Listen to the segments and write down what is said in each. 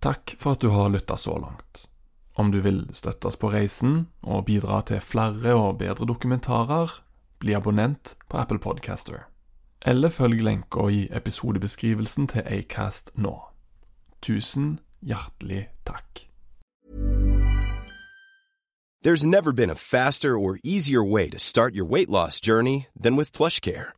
Takk for at du har lytta så langt. Om du vil støtte oss på reisen og bidra til flere og bedre dokumentarer, bli abonnent på Apple Podcaster. Eller følg lenka i episodebeskrivelsen til Acast nå. Tusen hjertelig takk. There's never been a faster or easier way to start your weight loss journey than with PlushCare.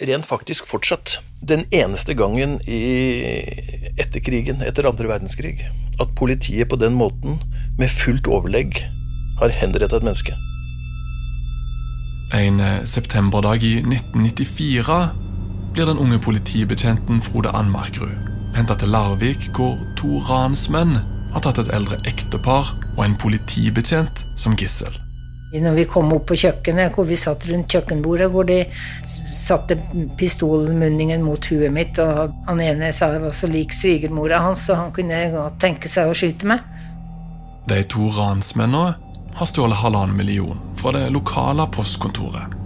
rent faktisk fortsatt den eneste gangen i etter krigen, etter andre verdenskrig, at politiet på den måten, med fullt overlegg, har henrettet et menneske. En eh, septemberdag i 1994 blir den unge politibetjenten Frode Anmarkrud henta til Larvik, hvor to ransmenn har tatt et eldre ektepar og en politibetjent som gissel. Når vi kom opp på kjøkkenet, hvor vi satt rundt kjøkkenbordet, hvor de satte pistolmunningen mot huet mitt, og han ene sa jeg var så lik svigermora hans, så han kunne godt tenke seg å skyte meg. De to ransmennene har stjålet halvannen million fra det lokale postkontoret.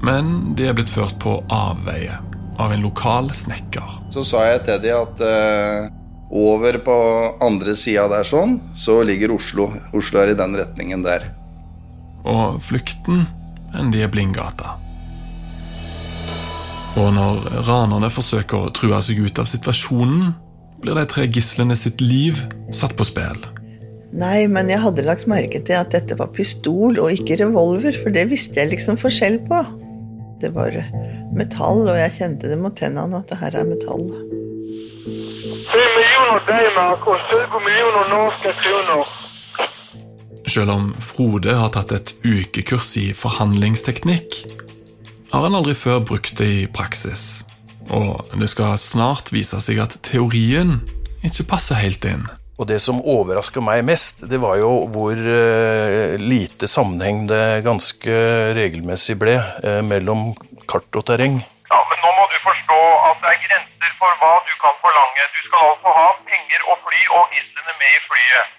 Men de er blitt ført på avveie av en lokal snekker. Så sa jeg til dem at uh, over på andre sida der sånn, så ligger Oslo. Oslo er i den retningen der. Og flukten enn de er Blindgata. Og når ranerne forsøker å true seg ut av situasjonen, blir de tre gislene sitt liv satt på spill. Nei, men jeg hadde lagt merke til at dette var pistol og ikke revolver, for det visste jeg liksom forskjell på. Det var metall, og jeg kjente det mot tennene at det her er metall. 3 millioner D-mark og 20 millioner norske kroner. Selv om Frode har tatt et ukekurs i forhandlingsteknikk, har han aldri før brukt det i praksis. Og det skal snart vise seg at teorien ikke passer helt inn. Og det som overraska meg mest, det var jo hvor eh, lite sammenheng det ganske regelmessig ble eh, mellom kart og terreng. Ja, men nå må du forstå at det er grenser for hva du kan forlange. Du skal altså ha penger og fly og gislene med i flyet.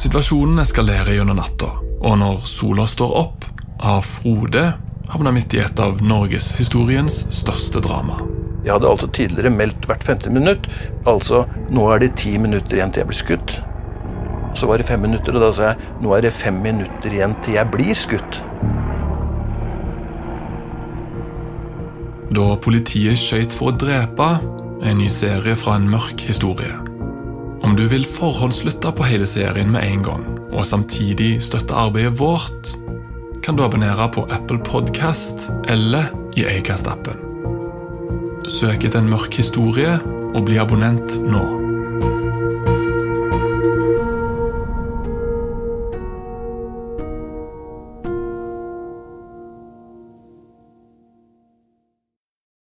Situasjonen eskalerer gjennom natta, og når sola står opp, har Frode havna midt i et av norgeshistoriens største drama. Jeg hadde altså tidligere meldt hvert 15 minutt. Altså, nå er det ti minutter igjen til jeg blir skutt. Så var det fem minutter, og da sa jeg nå er det fem minutter igjen til jeg blir skutt. Da politiet skøyt for å drepe, en ny serie fra en mørk historie. Om du vil forhåndslytte på hele serien med en gang, og samtidig støtte arbeidet vårt, kan du abonnere på Apple Podcast eller i Acast-appen. Søk etter en mørk historie og bli abonnent nå.